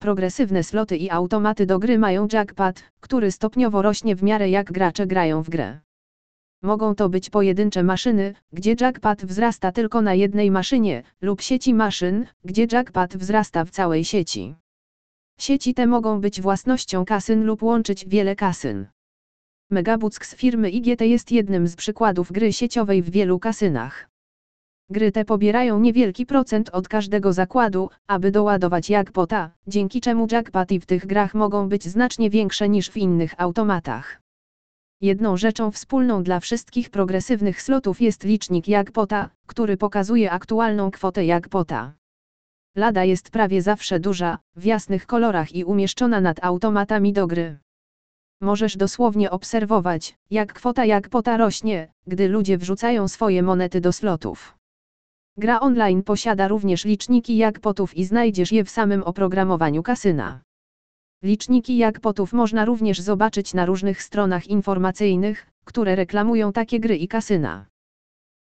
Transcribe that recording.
Progresywne sloty i automaty do gry mają jackpot, który stopniowo rośnie w miarę jak gracze grają w grę. Mogą to być pojedyncze maszyny, gdzie jackpot wzrasta tylko na jednej maszynie, lub sieci maszyn, gdzie jackpot wzrasta w całej sieci. Sieci te mogą być własnością kasyn lub łączyć wiele kasyn. Megabuck z firmy IGT jest jednym z przykładów gry sieciowej w wielu kasynach. Gry te pobierają niewielki procent od każdego zakładu, aby doładować jackpota, dzięki czemu jackpoty w tych grach mogą być znacznie większe niż w innych automatach. Jedną rzeczą wspólną dla wszystkich progresywnych slotów jest licznik jackpota, który pokazuje aktualną kwotę jackpota. Lada jest prawie zawsze duża, w jasnych kolorach i umieszczona nad automatami do gry. Możesz dosłownie obserwować, jak kwota jackpota rośnie, gdy ludzie wrzucają swoje monety do slotów. Gra online posiada również liczniki jackpotów i znajdziesz je w samym oprogramowaniu kasyna. Liczniki jackpotów można również zobaczyć na różnych stronach informacyjnych, które reklamują takie gry i kasyna.